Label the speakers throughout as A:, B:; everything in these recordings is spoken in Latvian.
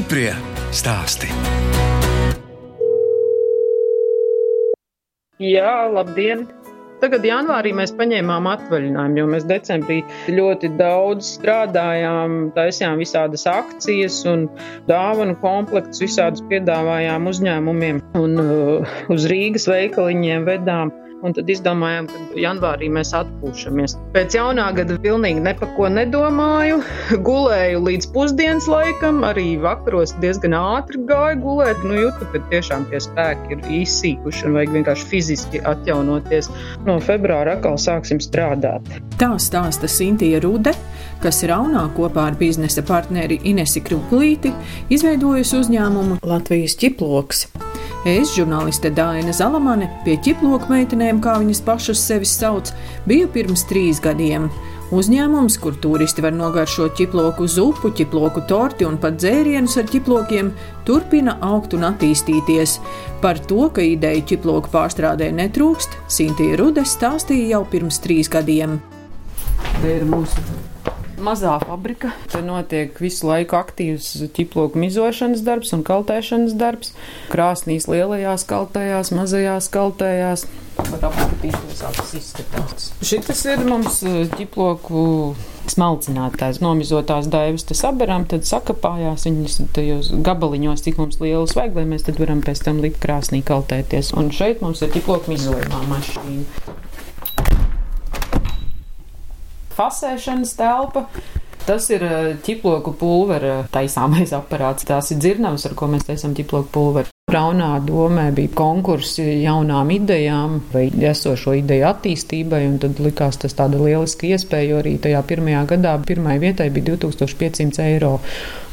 A: Stiprie stāsti.
B: Jā, labdien! Tagad janvārī mēs paņēmām atvaļinājumu, jo mēs decembrī ļoti daudz strādājām, taisījām visādas akcijas un dāvanu komplektus visādus piedāvājām uzņēmumiem un uh, uz Rīgas veikaliņiem vedām. Un tad izdomājām, ka janvārī mēs atpūšamies. Pēc jaunā gada pilnīgi ne par ko nedomāju. Gulēju līdz pusdienas laikam, arī vakaros diezgan ātri gāju gulēt. Nu, jūtu, ka tiešām tie spēki ir izsīkuši un vajag vienkārši fiziski atjaunoties. No februāra atkal sāksim strādāt.
C: Tā stāsta Sintīna Rude, kas Raunā kopā ar biznesa partneri Inesi Kruplīti izveidojusi uzņēmumu Latvijas ķiploks. Es, žurnāliste Dāna Zalamane, pie ķiploku meitenēm, kā viņas pašas sevi sauc, biju pirms trīs gadiem. Uzņēmums, kur turisti var nogaršot ķiploku zupu, ķiploku torti un pat dzērienus ar ķiplokiem, turpina augt un attīstīties. Par to, ka ideja ķiploku pārstrādē netrūkst, Sintīna Rude stāstīja jau pirms trīs gadiem.
B: Tā ir mūsu mazā fabrika. Te notiek visu laiku aktīvs ķiploku mizošanas darbs un kaltēšanas darbs. Krāsnīs lielajās kaltējās, mazajās kaltējās. Var apskatīties, kā tas izskatās. Šis ir mums eh, ķiploku smalcinātājs. Nomizotās daivas te saberām, tad sakapājās viņas tajos gabaliņos, cik mums lielas vajag, lai mēs tad varam pēc tam likt krāsnī kaltēties. Un šeit mums ir ķiploku mizojumā mašīna fasēšanas telpa. Tas ir eh, ķiploku pulvera taisāmais aparāts. Tās ir dzirnavas, ar ko mēs taisām ķiploku pulveru. Braunā domē bija konkursi jaunām idejām vai esošo ideju attīstībai, un tad likās tas tāda lieliska iespēja, jo arī tajā pirmajā gadā pirmai vietai bija 2500 eiro.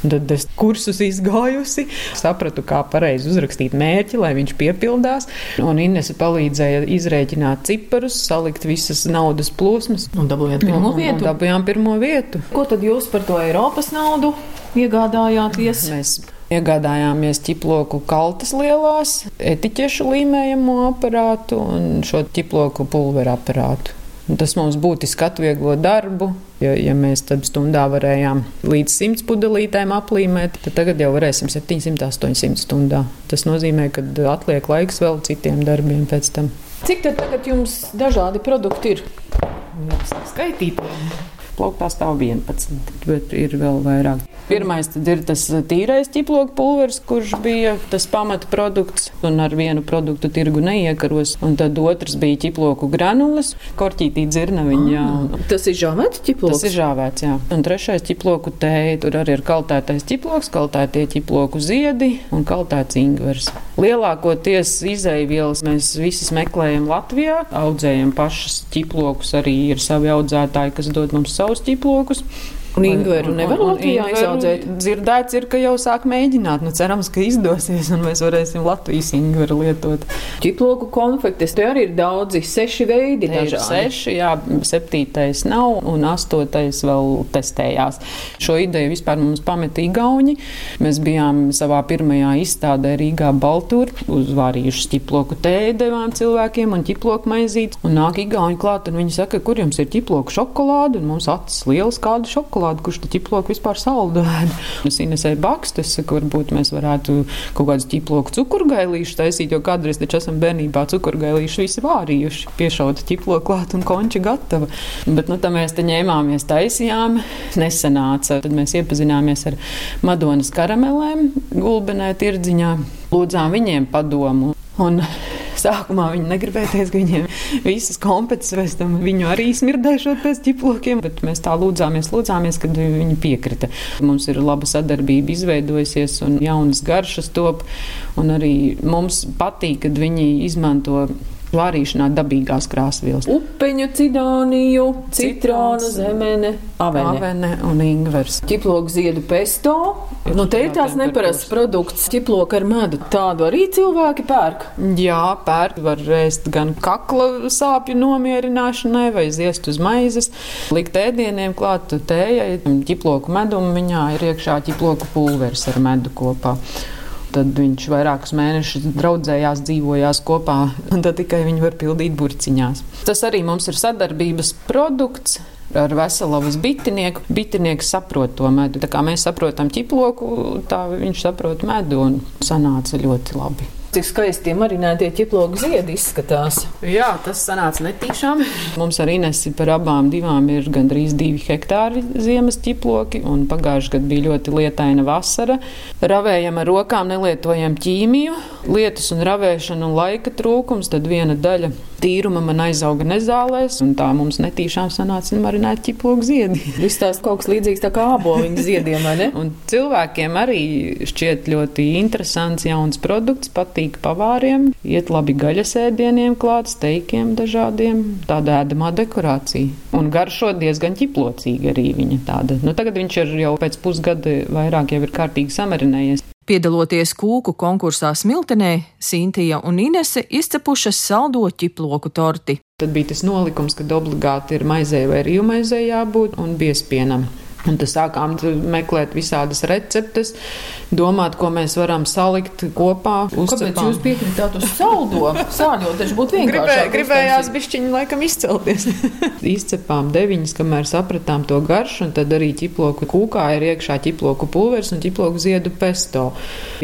B: Un tad es kursus izgājusi, sapratu, kā pareizi uzrakstīt mērķi, lai viņš piepildās. Un Inese palīdzēja izrēķināt ciparus, salikt visas naudas plūsmas.
C: Un dabūjāt pirmo
B: un,
C: vietu.
B: Un dabūjām pirmo vietu.
C: Ko tad jūs par to Eiropas naudu iegādājāties?
B: Mēs Iegādājāmies ķiploku kaltas lielās, etiķešu līmējamo aparātu un šo ķiploku pulveru aparātu. Un tas mums būtiski atvieglo darbu, jo, ja mēs tad stundā varējām līdz 100 pudelītēm aplīmēt, tad tagad jau varēsim 700-800 stundā. Tas nozīmē, ka atliek laiks vēl citiem darbiem pēc tam.
C: Cik tad tagad jums dažādi produkti ir?
B: Skaitīt. Plauktā stāv 11, bet ir vēl vairāk. Pirmais ir tas tīrais ķiploku pulveris, kurš bija tas pamata produkts, un ar vienu produktu tirgu neiekaros. Un tad otrs bija ķiploku granulas, korķītī dzirnaviņā.
C: Ah, tas ir žāvēts ķiploks?
B: Tas ir žāvēts, jā. Un trešais ķiploku tēja, tur arī ir kaltētais ķiploks, kaltētie ķiploku ziedi un kaltēts ingvers. Lielākoties izaivielas mēs visas meklējam Latvijā, audzējam pašas ķiplokus, arī ir savi audzētāji, kas dod mums savus ķiplokus.
C: Un ingveru nevar Latvijā izaudzēt.
B: Dzirdēts ir, ka jau sāk mēģināt. Nu, cerams, ka izdosies un mēs varēsim Latvijas ingveru lietot.
C: Ķiploku konfektes, te arī ir daudzi, seši veidi dažādi.
B: Seši, jā, septītais nav un astotais vēl testējās. Šo ideju vispār mums pameta Igauņi. Mēs bijām savā pirmajā izstādē Rīgā Baltūr, uzvārījuši ķiploku tēju devām cilvēkiem un ķiploku maizītes. Un nāk Igauņi klāt un viņi saka, kur jums ir ķiploku šokolāde un mums acis liels kādu šokolādi šokolādi, kurš tā ķiploku vispār saldu ēd. Es inesēju bakstu, es saku, varbūt mēs varētu kaut kādus ķiploku cukurgailīšus taisīt, jo kādreiz taču esam bērnībā cukurgailīšu visi vārījuši, piešauta ķiploku klāt un konča gatava. Bet, nu, tā mēs te ņēmāmies, taisījām, nesanāca. Tad mēs iepazināmies ar Madonas karamelēm, gulbenē tirdziņā, lūdzām viņiem padomu. Un sākumā viņi negribēja teikt, ka viņiem visas kompetences, pēc tam viņu arī smirdēšot pēc ķiplokiem, bet mēs tā lūdzāmies, lūdzāmies, kad viņi piekrita. Mums ir laba sadarbība izveidojusies un jaunas garšas top, un arī mums patīk, kad viņi izmanto vārīšanā dabīgās krāsvielas.
C: Upeņu, cidāniju, citronu, zemene, avene.
B: avene un ingvers.
C: Ķiploku ziedu pesto. Nu, te ir tās neparasts produkts, ķiploka ar medu. Tādu arī cilvēki pērk.
B: Jā, pērk. Var ēst gan kakla sāpju nomierināšanai, vai ziest uz maizes, likt ēdieniem klāt tējai, ķiploku medumu. Viņā ir iekšā ķiploku pulveris ar medu kopā.
D: Tad viņš vairākus mēnešus draudzējās, dzīvojās kopā, un tad tikai viņi var pildīt burciņās. Tas arī mums ir sadarbības produkts ar Veselovas bitinieku. Bitinieks saprot to medu. Tā kā mēs saprotam ķiploku, tā viņš saprot medu un sanāca ļoti labi.
C: Cik skaisti marinētie ķiploku ziedi izskatās.
D: Jā, tas sanāca netīšām. Mums ar Inesi par abām divām ir gandrīz divi hektāri ziemas ķiploki, un pagājušajā gadā bija ļoti lietaina vasara. Ravējam ar rokām, nelietojam ķīmiju, lietus un ravēšanu un laika trūkums, tad viena daļa tīruma man aizauga nezālēs, un tā mums netīšām sanāca marinēt ķiploku ziedi.
C: Viss tās kaut kas līdzīgs tā kā āboliņu ziediem, vai ne?
D: Un cilvēkiem arī šķiet ļoti interesants jauns produkts, patīk pavāriem, iet labi gaļas ēdieniem klāt, steikiem dažādiem, tāda ēdamā dekorācija. Un garšo diezgan ķiplocīgi arī viņa tāda. Nu, tagad viņš ir jau pēc pusgada vairāk jau ir kārtīgi samarinējies.
C: Piedaloties kūku konkursā Smiltenē, Sintija un Inese izcepušas saldo ķiploku torti.
D: Tad bija tas nolikums, ka obligāti ir maizē vai rīvmaizē jābūt un biespienam. Un tad sākām meklēt visādas receptes, domāt, ko mēs varam salikt kopā.
C: Uzcepām. Kāpēc jūs piekritāt uz saldo? Sāļot, taču būtu vienkārši.
D: Gribējās bišķiņi laikam izcelties. Izcepām deviņas, kamēr sapratām to garšu, un tad arī ķiploku kūkā ir iekšā ķiploku pulvers un ķiploku ziedu pesto.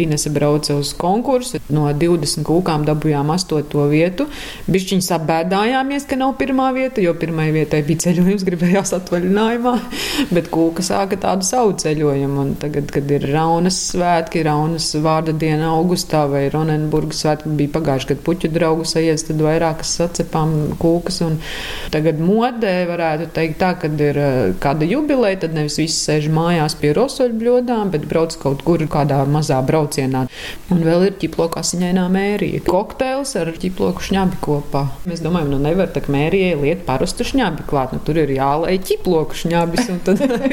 D: Inese brauca uz konkursu, no 20 kūkām dabujām astoto vietu. Bišķiņi sabēdājāmies, ka nav pirmā vieta, jo pirmai vietai bija ceļojums, gribējās atvaļinājumā, bet kūka Lūka sāka tādu savu ceļojumu. Un tagad, kad ir Raunas svētki, Raunas vārda diena augustā vai Ronenburgas svētki, bija pagājuši gadu puķu draugu sajies, tad vairākas sacepām kūkas. Un tagad modē varētu teikt tā, kad ir eh, kāda jubileja, tad nevis visi sēž mājās pie rosoļbļodām, bet brauc kaut kur kādā mazā braucienā. Un vēl ir ķiploka asiņainā mērija. Kokteils ar ķiploku šņabi kopā. Mēs domājam, nu nevar tā mērijai liet parastu šņabi klāt, nu tur ir jālai ķiploku šņabis, un tad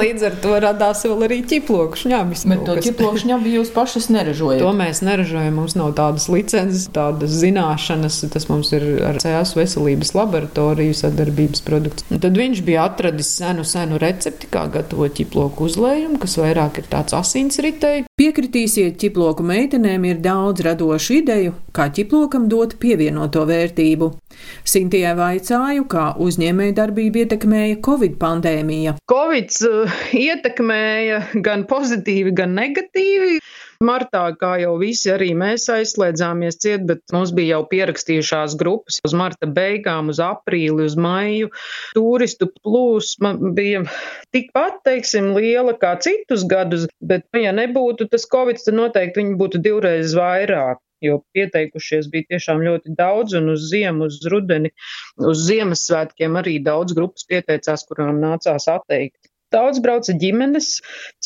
D: Līdz ar to radās vēl arī ķiploku šņabis.
C: Bet to ķiploku šņabi jūs pašas neražojat?
D: To mēs neražojam, mums nav tādas licences, tādas zināšanas. Tas mums ir ar CS veselības laboratoriju sadarbības produkts. Un tad viņš bija atradis senu, senu recepti, kā gatavot ķiploku uzlējumu, kas vairāk ir tāds asinsritei.
C: Piekritīsiet, ķiploku meitenēm ir daudz radošu ideju, kā ķiplokam dot pievienoto vērtību. Sintijai vaicāju, kā uzņēmēja darbību ietekmēja Covid pandēmija.
D: Covid uh, ietekmēja gan pozitīvi, gan negatīvi. Martā, kā jau visi, arī mēs aizslēdzāmies ciet, bet mums bija jau pierakstījušās grupas uz marta beigām, uz aprīli, uz maiju. Turistu plūsma bija tikpat, teiksim, liela kā citus gadus, bet, ja nebūtu tas Covid, tad noteikti viņi būtu divreiz vairāk jo pieteikušies bija tiešām ļoti daudz, un uz ziemu, uz rudeni, uz Ziemassvētkiem arī daudz grupas pieteicās, kurām nācās atteikt. Daudz brauca ģimenes,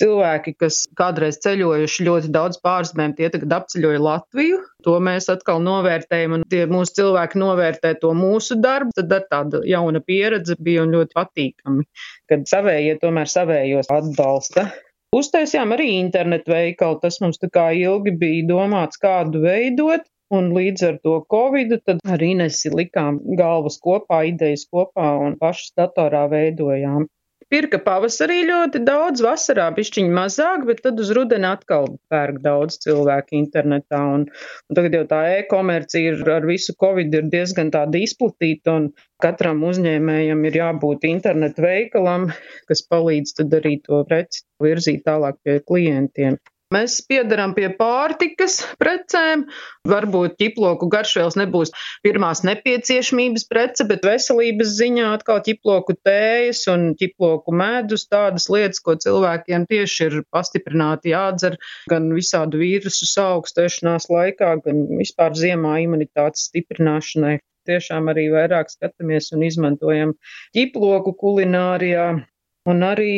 D: cilvēki, kas kādreiz ceļojuši ļoti daudz pārsmēm, tie tagad apceļoja Latviju. To mēs atkal novērtējam, un tie mūsu cilvēki novērtē to mūsu darbu. Tad ar tāda jauna pieredze bija un ļoti patīkami, kad savējie tomēr savējos atbalsta. Uztaisījām arī internetu veikalu, tas mums tā kā ilgi bija domāts, kādu veidot. Un līdz ar to Covid, tad arī nesi likām galvas kopā, idejas kopā un pašas datorā veidojām. Pirka pavasarī ļoti daudz, vasarā bišķiņ mazāk, bet tad uz rudeni atkal pērk daudz cilvēku internetā. Un, un tagad jau tā e-komercija ir ar visu covid ir diezgan tāda izplatīta, un katram uzņēmējam ir jābūt internetu veikalam, kas palīdz tad arī to preci virzīt tālāk pie klientiem. Mēs piedaram pie pārtikas precēm. Varbūt ķiploku garšvielas nebūs pirmās nepieciešamības prece, bet veselības ziņā atkal ķiploku tējas un ķiploku medus tādas lietas, ko cilvēkiem tieši ir pastiprināti jādzer gan visādu vīrusu augstēšanās laikā, gan vispār ziemā imunitātes stiprināšanai. Tiešām arī vairāk skatāmies un izmantojam ķiploku kulinārijā un arī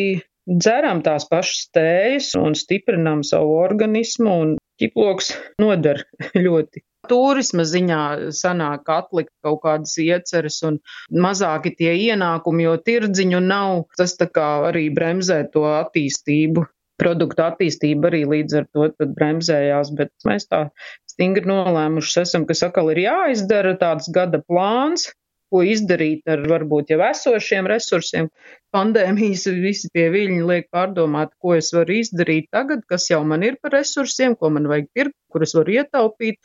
D: dzeram tās pašas tējas un stiprinām savu organismu, un ķiploks noder ļoti. Turisma ziņā sanāk atlikt kaut kādas ieceres un mazāki tie ienākumi, jo tirdziņu nav. Tas tā kā arī bremzē to attīstību. Produktu attīstība arī līdz ar to bremzējās, bet mēs tā stingri nolēmuši esam, ka sakal ir jāizdara tāds gada plāns, ko izdarīt ar varbūt jau esošiem resursiem. Pandēmijas visi tie viļņi liek pārdomāt, ko es varu izdarīt tagad, kas jau man ir par resursiem, ko man vajag pirkt, kurus varu ietaupīt,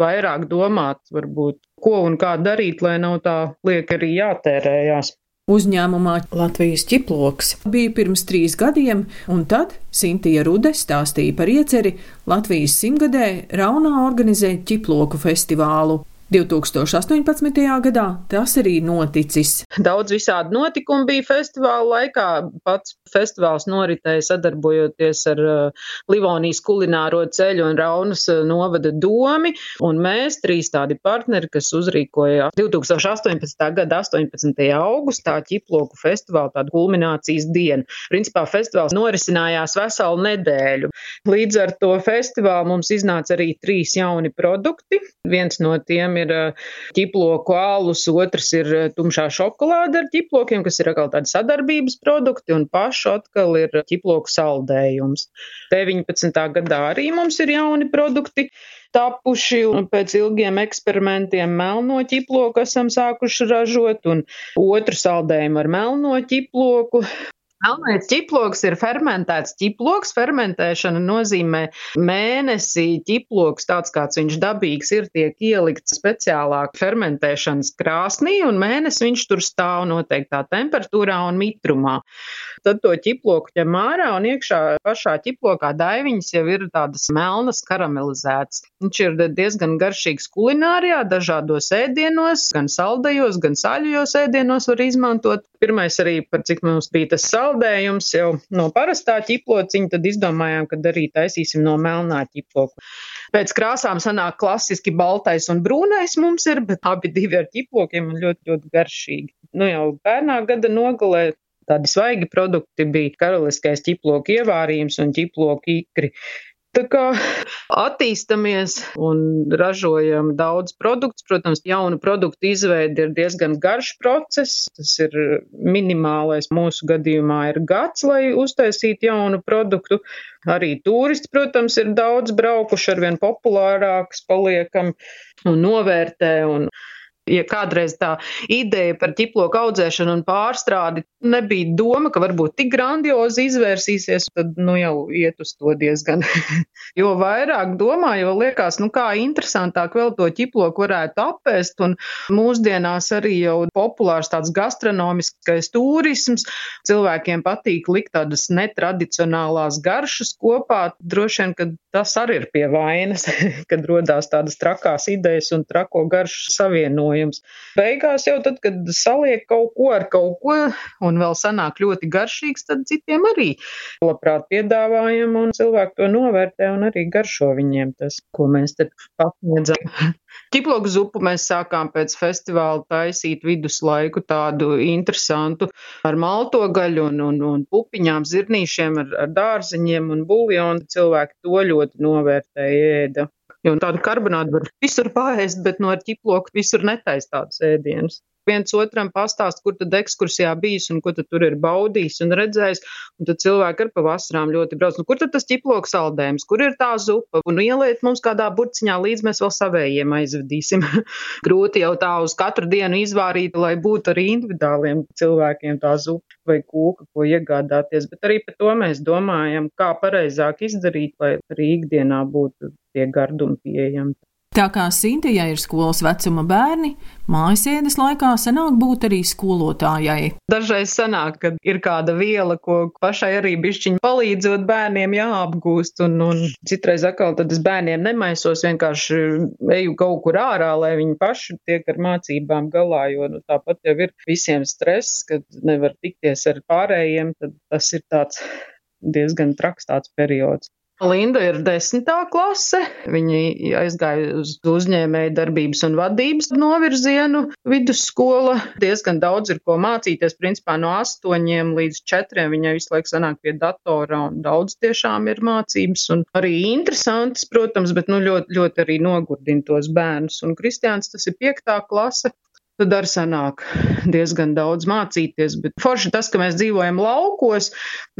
D: vairāk domāt, varbūt, ko un kā darīt, lai nav tā liek arī jātērējās.
C: Uzņēmumā Latvijas ķiploks bija pirms trīs gadiem, un tad Sintīja Rude stāstīja par ieceri Latvijas simtgadē Raunā organizēt ķiploku festivālu. 2018. gadā tas arī noticis.
D: Daudz visādi notikumi bija festivāla laikā. Pats festivāls noritēja sadarbojoties ar uh, Livonijas kulināro ceļu un Raunas uh, novada domi, un mēs trīs tādi partneri, kas uzrīkoja 2018. gada 18. augustā ķiploku festivālu tādu kulminācijas dienu. Principā festivāls norisinājās veselu nedēļu. Līdz ar to festivālu mums iznāca arī trīs jauni produkti. Viens no tiem ir ir eh, ķiploku alus, otrs ir eh, tumšā šokolāde ar ķiplokiem, kas ir atkal tādi sadarbības produkti, un pašu atkal ir ķiploku saldējums. 19. gadā arī mums ir jauni produkti tapuši, un pēc ilgiem eksperimentiem melno ķiploku esam sākuši ražot, un otru saldējumu ar melno ķiploku. Melnais ķiploks ir fermentēts ķiploks. Fermentēšana nozīmē mēnesi ķiploks, tāds kāds viņš dabīgs ir, tiek ielikts speciālā fermentēšanas krāsnī, un mēnesi viņš tur stāv noteiktā temperatūrā un mitrumā. Tad to ķiploku ņem ārā un iekšā pašā ķiplokā daiviņas jau ir tādas melnas karamelizētas. Viņš ir diezgan garšīgs kulinārijā, dažādos ēdienos, gan saldajos, gan saļajos ēdienos var izmantot. Pirmais arī, par cik mums bija tas saldējums jau no parastā ķiplociņa, tad izdomājām, ka arī taisīsim no melnā ķiploka. Pēc krāsām sanāk klasiski baltais un brūnais mums ir, bet abi divi ar ķiplokiem un ļoti, ļoti garšīgi. Nu jau pērnā gada nogalē Tādi svaigi produkti bija karaliskais ķiploku ievārījums un ķiploku ikri. Tā kā attīstamies un ražojam daudz produktus, protams, jaunu produktu izveidi ir diezgan garš process. Tas ir minimālais mūsu gadījumā ir gads, lai uztaisītu jaunu produktu. Arī turisti, protams, ir daudz braukuši, arvien populārāks paliekam un novērtē. Un Ja kādreiz tā ideja par ķiploku audzēšanu un pārstrādi nebija doma, ka varbūt tik grandiozi izvērsīsies, tad nu jau iet uz to diezgan. jo vairāk domā, jo liekas, nu kā interesantāk vēl to ķiploku varētu apēst, un mūsdienās arī jau populārs tāds gastronomiskais turisms. Cilvēkiem patīk likt tādas netradicionālās garšas kopā. Droši vien, ka tas arī ir pie vainas, kad rodās tādas trakās idejas un trako garšu savienojumi apvienojums. Beigās jau tad, kad saliek kaut ko ar kaut ko un vēl sanāk ļoti garšīgs, tad citiem arī labprāt piedāvājam un cilvēki to novērtē un arī garšo viņiem tas, ko mēs te pasniedzam. Ķiploku zupu mēs sākām pēc festivāla taisīt viduslaiku tādu interesantu ar malto gaļu un, un, un pupiņām, zirnīšiem, ar, ar dārziņiem un buljonu. Cilvēki to ļoti novērtēja ēda. Jo tādu karbonātu var visur pārēst, bet no ar ķiploku visur netaist tādus ēdienus. Viens otram pastāst, kur tad ekskursijā bijis un ko tad tur ir baudījis un redzējis. Un tad cilvēki ar pavasarām ļoti brauc. Nu, kur tad tas ķiploku saldējums, kur ir tā zupa? Un ieliet mums kādā burciņā līdz mēs vēl savējiem aizvedīsim. Grūti jau tā uz katru dienu izvārīt, lai būtu arī individuāliem cilvēkiem tā zupa vai kūka, ko iegādāties. Bet arī par to mēs domājam, kā pareizāk izdarīt, lai arī ikdienā būtu tie gardumi pieejami.
C: Tā kā Sintijai ir skolas vecuma bērni, mājasēdes laikā sanāk būt arī skolotājai.
D: Dažreiz sanāk, ka ir kāda viela, ko pašai arī bišķiņi palīdzot bērniem jāapgūst, un, un citreiz atkal tad es bērniem nemaisos, vienkārši eju kaut kur ārā, lai viņi paši tiek ar mācībām galā, jo nu, tāpat jau ir visiem stress, kad nevar tikties ar pārējiem, tad tas ir tāds diezgan traks tāds periods. Linda ir desmitā klase. Viņa aizgāja uz uzņēmēju darbības un vadības novirzienu vidusskola. Diezgan daudz ir ko mācīties. Principā no astoņiem līdz četriem viņai visu laiku sanāk pie datora un daudz tiešām ir mācības un arī interesantas, protams, bet nu ļoti, ļoti arī nogurdina tos bērnus. Un Kristiāns tas ir piektā klase. Tad arī sanāk diezgan daudz mācīties. Bet forši tas, ka mēs dzīvojam laukos,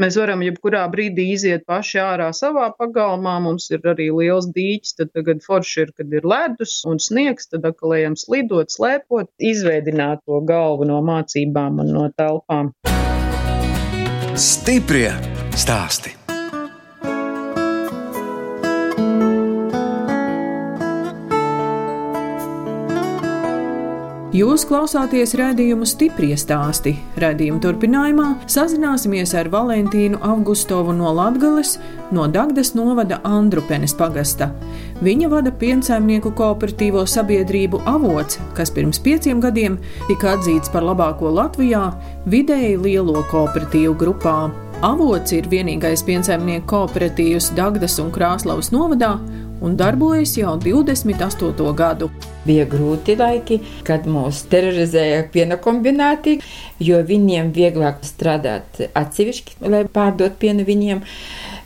D: mēs varam jebkurā brīdī iziet paši ārā savā pagalmā. Mums ir arī liels dīķis, tad tagad forši ir, kad ir ledus un sniegs, tad atkal ejam slidot, slēpot, izveidināt to galvu no mācībām un no telpām.
A: Stiprie stāsti!
C: Jūs klausāties redzējumu stipri stāstī. Redzējuma turpinājumā sazināsimies ar Valentīnu Augustovu no Latgales, no Dagdas novada Andrupenes pagasta. Viņa vada piensaimnieku kooperatīvo sabiedrību Avots, kas pirms pieciem gadiem tika atzīts par labāko Latvijā vidēji lielo kooperatīvu grupā. Avots ir vienīgais piensaimnieku kooperatīvs Dagdas un Krāslavas novadā un darbojas jau 28. gadu.
E: Bija grūti laiki, kad mūs terorizēja piena kombināti, jo viņiem vieglāk strādāt atsevišķi, lai pārdot pienu viņiem.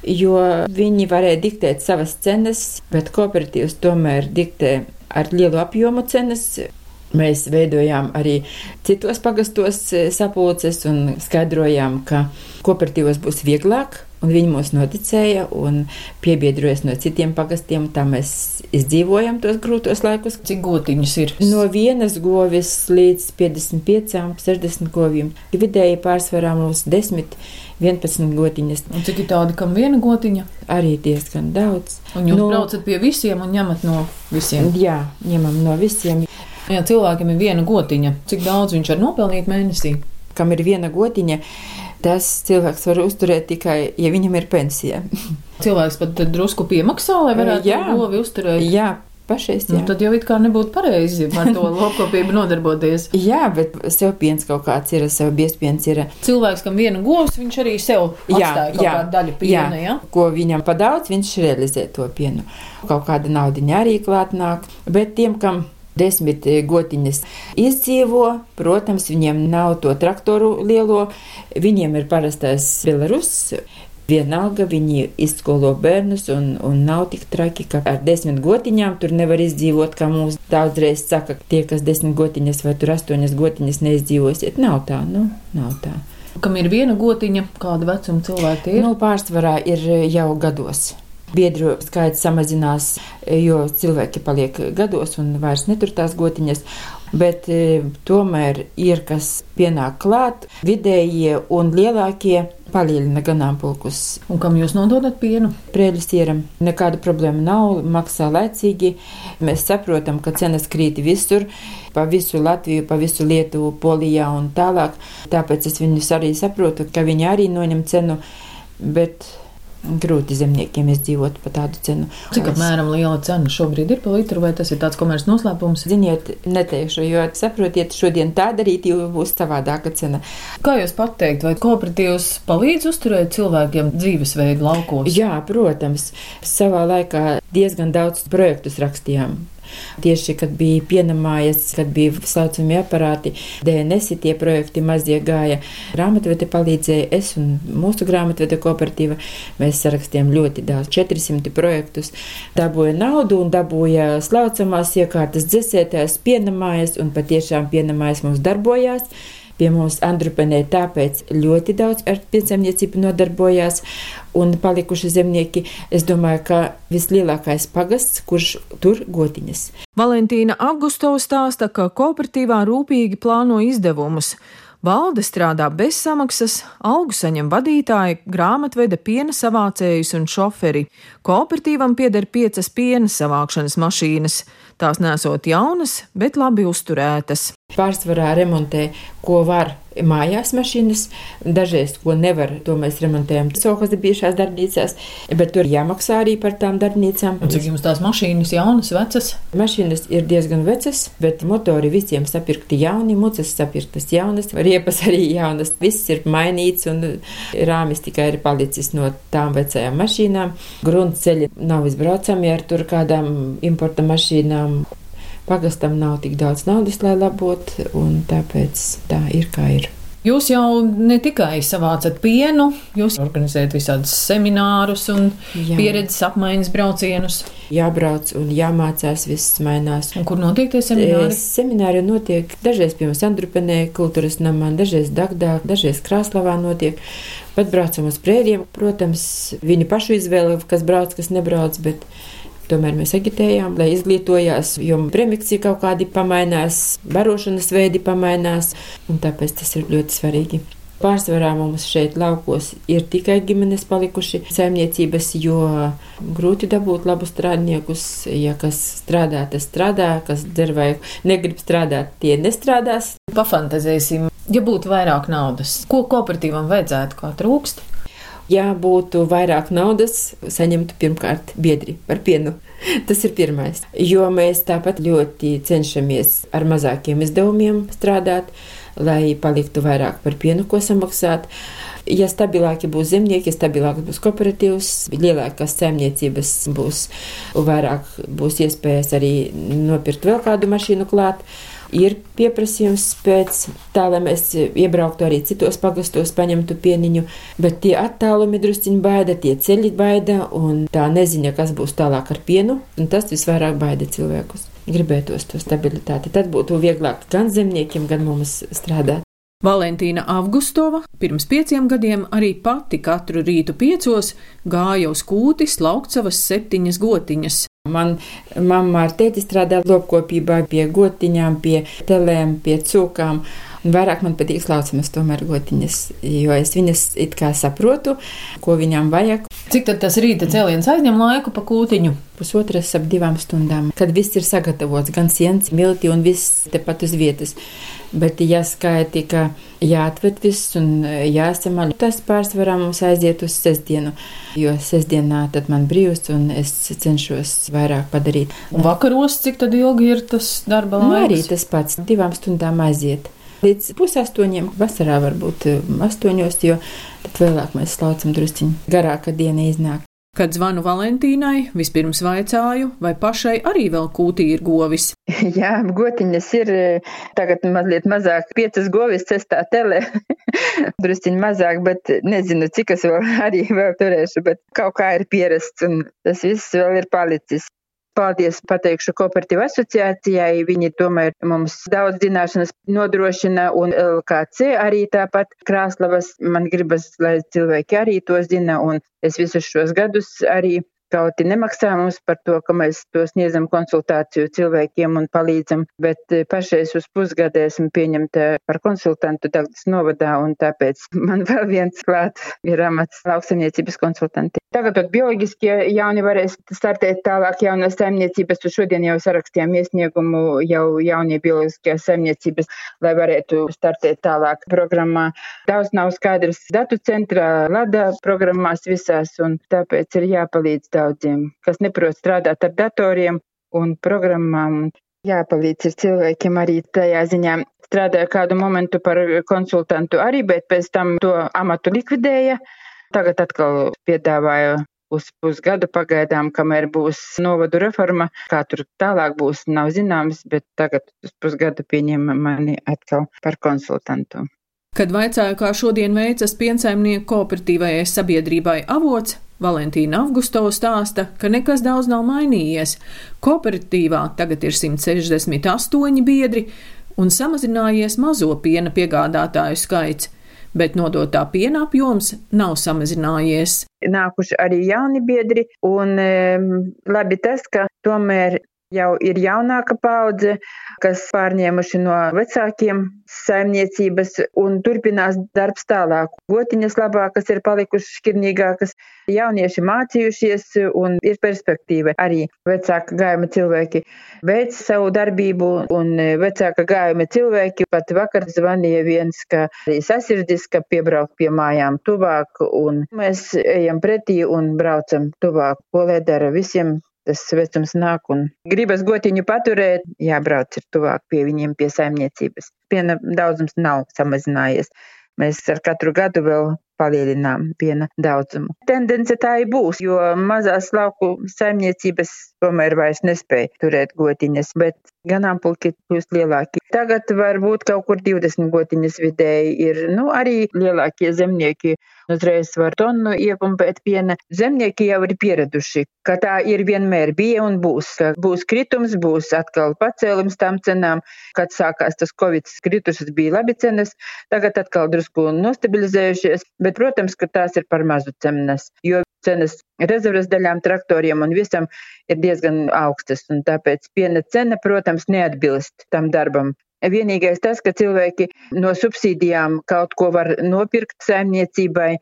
E: Jo viņi varēja diktēt savas cenas, bet kooperatīvs tomēr diktē ar lielu apjomu cenas. Mēs veidojām arī citos pagastos sapulces un skaidrojām, ka kooperatīvos būs vieglāk Un viņi mums noticēja un piebiedrojas no citiem pagastiem. Tā mēs izdzīvojam tos grūtos laikus.
C: Cik gotiņas ir?
E: No vienas govis līdz 55, 60 goviem. Vidēji pārsvarā mums 10, 11 gotiņas.
C: Un cik ir tādi, kam viena gotiņa?
E: Arī diezgan daudz.
C: Un jūs no, braucat pie visiem un ņemat no visiem?
E: Jā, ņemam no visiem.
C: Ja cilvēkam ir viena gotiņa, cik daudz viņš var nopelnīt mēnesī?
E: Kam ir viena gotiņa? Tas cilvēks var uzturēt tikai, ja viņam ir pensija.
C: cilvēks pat drusku piemaksā, lai varētu jā, lovi uzturēt.
E: Jā, pašais.
C: Nu, tad jau it kā nebūtu pareizi ar to lopkopību nodarboties.
E: jā, bet sev piens kaut kāds ir, sev biespiens ir.
C: Cilvēks, kam viena govs, viņš arī sev jā, jā, daļu piena, jā,
E: ja? ko viņam padaudz, viņš realizē to pienu. Kaut kāda naudiņa arī klāt nāk, bet tiem, kam desmit eh, gotiņas izdzīvo. Protams, viņiem nav to traktoru lielo, viņiem ir parastais Belarus. Vienalga viņi izskolo bērnus, un, un nav tik traki, ka ar desmit gotiņām tur nevar izdzīvot, kā mums daudzreiz saka, tie, kas desmit gotiņas vai tur astoņas gotiņas neizdzīvosiet. Nav tā, nu, nav tā.
C: Kam ir viena gotiņa, kāda vecuma cilvēki ir?
E: Nu, pārsvarā ir jau gados. Biedru skaits samazinās, jo cilvēki paliek gados un vairs netur tās gotiņas. Bet e, tomēr ir kas pienāk klāt, vidējie un lielākie palielina ganāmpulkus.
C: Un kam jūs nododat pienu?
E: Prēļusieram nekāda problēma nav, maksā laicīgi. Mēs saprotam, ka cenas krīt visur, pa visu Latviju, pa visu Lietuvu, Polijā un tālāk. Tāpēc es viņus arī saprotu, ka viņi arī noņem cenu, bet grūti zemniekiem izdzīvot par tādu cenu.
C: Cik apmēram liela cena šobrīd ir par litru, vai tas ir tāds komerces noslēpums?
E: Ziniet, neteikšu, jo saprotiet, šodien tā darīt, jo būs savādāka cena.
C: Kā jūs pateikt, vai kooperatīvs palīdz uzturēt cilvēkiem dzīvesveidu laukos?
E: Jā, protams. Savā laikā diezgan daudz projektus rakstījām Tieši, kad bija pienamājas, kad bija saucamie aparāti, DNS tie projekti mazie gāja. Grāmatvede palīdzēja es un mūsu grāmatvede kooperatīva. Mēs sarakstījām ļoti daudz, 400 projektus. Dabūja naudu un dabūja slaucamās iekārtas dzesētājs, pienamājas un patiešām pienamājas mums darbojās pie mums Andrupenē, tāpēc ļoti daudz ar piensaimniecību nodarbojās un palikuši zemnieki. Es domāju, ka vislielākais pagasts, kurš tur gotiņas.
C: Valentīna Augustova stāsta, ka kooperatīvā rūpīgi plāno izdevumus. Valde strādā bez samaksas, algu saņem vadītāji, grāmatvede, piena savācējus un šoferi. Kooperatīvam pieder piecas piena savākšanas mašīnas. Tās nesot jaunas, bet labi uzturētas.
E: Pārsvarā remontē, ko var mājās mašīnas, dažreiz, ko nevar, to mēs remontējam Sohas bijušās darbnīcās, bet tur jāmaksā arī par tām darbnīcām.
C: Un cik jums tās mašīnas jaunas, vecas?
E: Mašīnas ir diezgan vecas, bet motori visiem sapirkti jauni, mucas sapirktas jaunas, riepas arī jaunas, viss ir mainīts un rāmis tikai ir palicis no tām vecajām mašīnām. Gruntceļi nav izbraucami ar tur kādām importa mašīnām. Pagastam nav tik daudz naudas, lai labotu, un tāpēc tā ir kā ir.
C: Jūs jau ne tikai savācat pienu, jūs organizējat visādus seminārus un Jā. pieredzes apmaiņas braucienus.
F: Jābrauc un jāmācās, viss mainās.
C: Un kur notiek tie semināri?
F: Semināri notiek dažreiz pie mums Andrupenē, kultūras namā, dažreiz Dagdā, dažreiz Krāslavā notiek. Pat braucam uz prēriem, protams, viņa pašu izvēle, kas brauc, kas nebrauc, bet Tomēr mēs agitējām, lai izglītojās, jo premiksija kaut kādi pamainās, barošanas veidi pamainās, un tāpēc tas ir ļoti svarīgi. Pārsvarā mums šeit laukos ir tikai ģimenes palikuši saimniecības, jo grūti dabūt labu strādniekus. Ja kas strādā, tas strādā, kas der vai negrib strādāt, tie nestrādās.
C: Pafantazēsim, ja būtu vairāk naudas, ko kooperatīvam vajadzētu, kā trūkst?
F: Ja būtu vairāk naudas, saņemtu pirmkārt biedri par pienu. Tas ir pirmais. Jo mēs tāpat ļoti cenšamies ar mazākiem izdevumiem strādāt, lai paliktu vairāk par pienu, ko samaksāt. Ja stabilāki būs zemnieki, stabilāks būs kooperatīvs, lielākas saimniecības būs, vairāk būs iespējas arī nopirkt vēl kādu mašīnu klāt ir pieprasījums pēc tā, lai mēs iebrauktu arī citos pagastos, paņemtu pieniņu, bet tie attālumi drusciņi baida, tie ceļi baida, un tā neziņa, kas būs tālāk ar pienu, un tas visvairāk baida cilvēkus. Gribētos to stabilitāti. Tad būtu vieglāk gan zemniekiem, gan mums strādāt.
C: Valentīna Avgustova pirms pieciem gadiem arī pati katru rītu piecos gāja uz kūti slaukt savas septiņas gotiņas.
F: Man mamma ar tēti strādā lopkopībā pie gotiņām, pie telēm, pie cūkām. Un vairāk man patīk slaucamas tomēr gotiņas, jo es viņas it kā saprotu, ko viņām vajag.
C: Cik tad tas rīta cēliens aizņem laiku pa kūtiņu?
F: Pusotras ap divām stundām, kad viss ir sagatavots, gan siens, milti un viss tepat uz vietas bet jāskaita, ka jāatved viss un jāsamaļ. Tas pārsvarā mums aiziet uz sestdienu, jo sestdienā tad man brīvs un es cenšos vairāk padarīt.
C: Un vakaros cik tad ilgi ir tas darba laiks?
F: Nu, arī tas pats, divām stundām aiziet. Līdz pusaustoņiem, vasarā varbūt e, astoņos, jo tad vēlāk mēs slaucam drusciņu garāka diena iznāk.
C: Kad zvanu Valentīnai, vispirms vaicāju, vai pašai arī vēl kūtī ir govis.
E: Jā, gotiņas ir tagad mazliet mazāk, piecas govis cestā tele. Drusciņi mazāk, bet nezinu, cik es vēl arī vēl turēšu, bet kaut kā ir pierasts un tas viss vēl ir palicis. Paldies pateikšu kooperatīvu asociācijai. Viņi tomēr mums daudz zināšanas nodrošina un LKC arī tāpat Krāslavas. Man gribas, lai cilvēki arī to zina un es visus šos gadus arī Kauti nemaksā mums par to, ka mēs to sniedzam konsultāciju cilvēkiem un palīdzam, bet eh, pašreiz uz pusgadu esmu pieņemta par konsultantu Dagdas novadā, un tāpēc man vēl viens klāt ir amats lauksaimniecības konsultanti. Tagad bioloģiskie jauni varēs startēt tālāk jaunas saimniecības, un šodien jau sarakstījām iesniegumu jau jaunie bioloģiskajās saimniecības, lai varētu startēt tālāk programmā. Daudz nav skaidrs datu centrā, LADA programmās visās, un tāpēc ir jāpalīdz daudziem, kas neprot strādāt ar datoriem un programmām. Jāpalīdz cilvēkiem arī tajā ziņā. Strādāja kādu momentu par konsultantu arī, bet pēc tam to amatu likvidēja. Tagad atkal piedāvāja uz pusgadu pagaidām, kamēr būs novadu reforma. Kā tur tālāk būs, nav zināms, bet tagad uz pusgadu pieņem mani atkal par konsultantu.
C: Kad vaicāju, kā šodien veicas piensaimnieku kooperatīvajai sabiedrībai avots, Valentīna Augustova stāsta, ka nekas daudz nav mainījies. Kooperatīvā tagad ir 168 biedri un samazinājies mazo piena piegādātāju skaits, bet nodotā piena apjoms nav samazinājies.
E: Nākuši arī jauni biedri, un labi tas, ka tomēr Jau ir jaunāka paudze, kas pārņēmuši no vecākiem saimniecības un turpinās darbs tālāk. Gotiņas labākas ir palikušas šķirnīgākas, jaunieši mācījušies un ir perspektīva. Arī vecāka gājuma cilvēki veic savu darbību un vecāka gājuma cilvēki pat vakar zvanīja viens, ka arī sasirdis, ka piebraukt pie mājām tuvāk un mēs ejam pretī un braucam tuvāk. Ko lai dara visiem tas vecums nāk un gribas gotiņu paturēt, jābrauc ir tuvāk pie viņiem pie saimniecības. Piena daudzums nav samazinājies. Mēs ar katru gadu vēl palielinām piena daudzumu. Tendence tā ir būs, jo mazās lauku saimniecības tomēr vairs nespēja turēt gotiņas, bet ganāmpulki kļūst lielāki. Tagad varbūt kaut kur 20 gotiņas vidēji ir, nu, arī lielākie zemnieki uzreiz var tonu iepumpēt piena. Zemnieki jau ir pieraduši, ka tā ir vienmēr bija un būs. Būs kritums, būs atkal pacēlums tām cenām. Kad sākās tas Covid, kritušas bija labi cenas, tagad atkal drusku nostabilizējušies, bet, protams, ka tās ir par mazu cenas, jo cenas rezerves daļām, traktoriem un visam ir diezgan augstas, un tāpēc piena cena, protams, neatbilst tam darbam. Vienīgais tas, ka cilvēki no subsīdijām kaut ko var nopirkt saimniecībai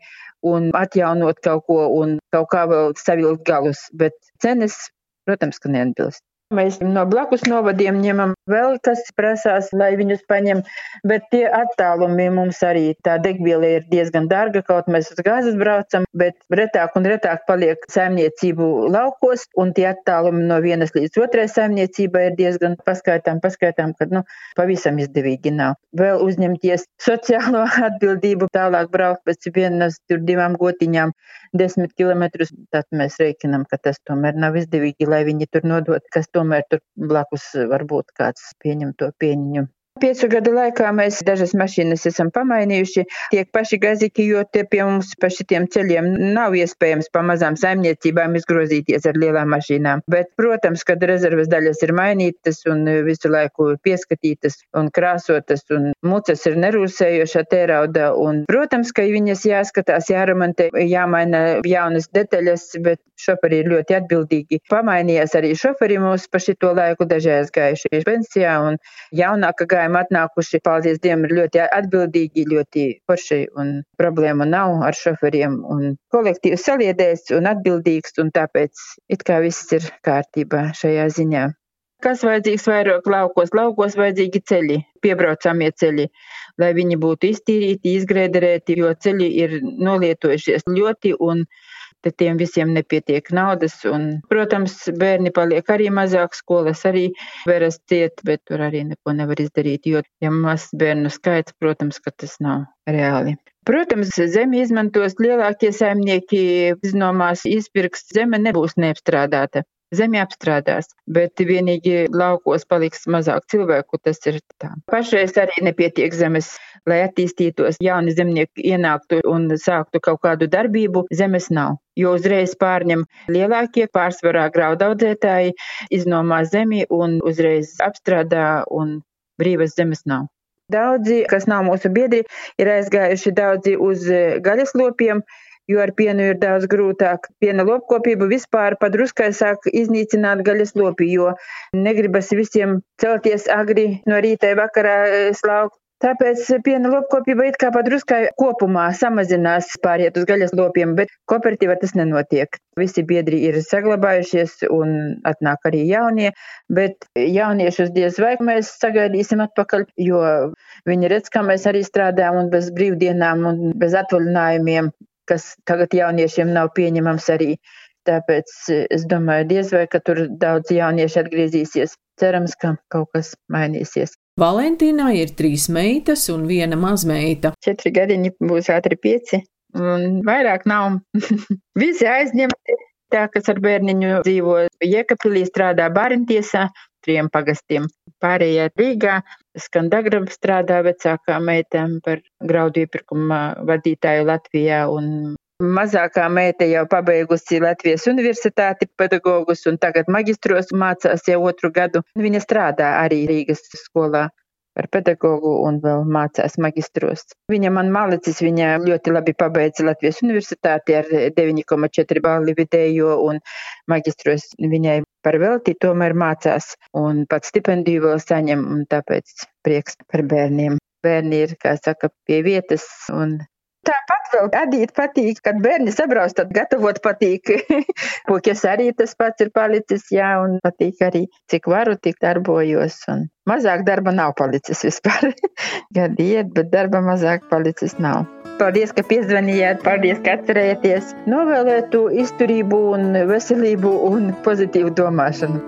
E: un atjaunot kaut ko un kaut kā vēl savilkt galus, bet cenas, protams, ka neatbilst. Mēs no blakus novadiem ņemam vēl, kas prasās, lai viņus paņem, bet tie attālumi mums arī tā degviela ir diezgan dārga, kaut mēs uz gāzes braucam, bet retāk un retāk paliek saimniecību laukos, un tie attālumi no vienas līdz otrai saimniecībai ir diezgan paskaitām, paskaitām, ka, nu, pavisam izdevīgi nav. Vēl uzņemties sociālo atbildību, tālāk braukt pēc vienas tur divām gotiņām desmit kilometrus, tad mēs reikinam, ka tas tomēr nav izdevīgi, lai viņi tur nodot, kas tomēr tur blakus varbūt kāds pieņem to pieņu. Piecu gadu laikā mēs dažas mašīnas esam pamainījuši. Tiek paši gaziki, jo te pie mums pa šitiem ceļiem nav iespējams pa mazām saimniecībām izgrozīties ar lielām mašīnām. Bet, protams, kad rezerves daļas ir mainītas un visu laiku pieskatītas un krāsotas un mucas ir nerūsējoša tērauda. Un, protams, ka viņas jāskatās, jāremontē, jāmaina jaunas detaļas, bet šoferi ir ļoti atbildīgi. Pamainījās arī šoferi mūs pa šito laiku dažreiz gājuši pensijā un jaunāka gāja jautājumi atnākuši, paldies Dievam, ir ļoti atbildīgi, ļoti forši un problēmu nav ar šoferiem. Un kolektīvs saliedēs un atbildīgs, un tāpēc it kā viss ir kārtībā šajā ziņā. Kas vajadzīgs vairāk laukos? Laukos vajadzīgi ceļi, piebraucamie ceļi, lai viņi būtu iztīrīti, izgrēderēti, jo ceļi ir nolietojušies ļoti un te tiem visiem nepietiek naudas. Un, protams, bērni paliek arī mazāk, skolas arī veras ciet, bet tur arī neko nevar izdarīt, jo, ja mazs bērnu skaits, protams, ka tas nav reāli. Protams, zemi izmantos lielākie saimnieki, iznomās izpirks, zeme nebūs neapstrādāta. Zemi apstrādās, bet vienīgi laukos paliks mazāk cilvēku, tas ir tā. Pašreiz arī nepietiek zemes, lai attīstītos, jauni zemnieki ienāktu un sāktu kaut kādu darbību, zemes nav. Jo uzreiz pārņem lielākie pārsvarā graudaudzētāji, iznomā zemi un uzreiz apstrādā un brīvas zemes nav. Daudzi, kas nav mūsu biedri, ir aizgājuši daudzi uz gaļas lopiem, jo ar pienu ir daudz grūtāk. Piena lopkopību vispār padruskai sāk iznīcināt gaļas lopi, jo negribas visiem celties agri no rīta vakarā eh, slaukt. Tāpēc piena lopkopība it kā padruskai kopumā samazinās pāriet uz gaļas lopiem, bet kooperatīvā tas nenotiek. Visi biedri ir saglabājušies un atnāk arī jaunie, bet jauniešus diez vai mēs sagaidīsim atpakaļ, jo viņi redz, kā mēs arī strādājam un bez brīvdienām un bez atvaļinājumiem kas tagad jauniešiem nav pieņemams arī. Tāpēc eh, es domāju, diez vai, ka tur daudz jaunieši atgriezīsies. Cerams, ka kaut kas mainīsies.
C: Valentīnā ir trīs meitas un viena mazmeita.
E: Četri gadiņi būs ātri pieci, un vairāk nav. Visi aizņemti. Tā, kas ar bērniņu dzīvo Jēkabpilī, strādā bāriņtiesā, trim pagastiem. Pārējie Rīgā Skandagrava strādā vecākā meita par graudu iepirkuma vadītāju Latvijā un Mazākā meita jau pabeigusi Latvijas universitāti pedagogus un tagad magistros mācās jau otru gadu. Viņa strādā arī Rīgas skolā par pedagogu un vēl mācās magistros. Viņa man malicis, viņa ļoti labi pabeidza Latvijas universitāti ar 9,4 balli vidējo un magistros viņai par velti tomēr mācās un pat stipendiju vēl saņem un tāpēc prieks par bērniem. Bērni ir, kā saka, pie vietas un Tāpat vēl adīt patīk, kad bērni sabrauc, tad gatavot patīk. Puķis arī tas pats ir palicis, jā, un patīk arī, cik varu, tik darbojos. Un mazāk darba nav palicis vispār. Gadi iet, bet darba mazāk palicis nav. Paldies, ka piezvanījāt, paldies, ka atcerējāties. Novēlētu izturību un veselību un pozitīvu domāšanu.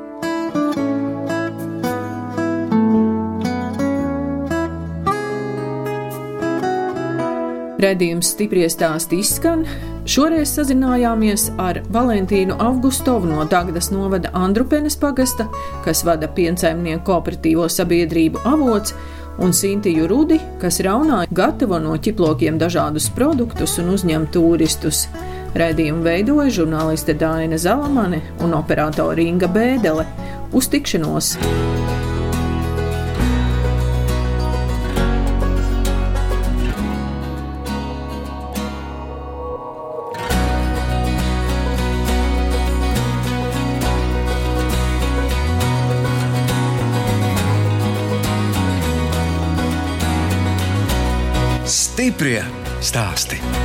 C: Redījums stipri stāsti izskan. Šoreiz sazinājāmies ar Valentīnu Augustovu no Dagdas novada Andrupenes pagasta, kas vada piensaimnieku kooperatīvo sabiedrību avots, un Sintiju Rudi, kas raunā gatavo no ķiplokiem dažādus produktus un uzņem turistus. Redījumu veidoja žurnāliste Dāna Zalamane un operātore Inga Bēdele. Uz tikšanos!
A: Stāsti.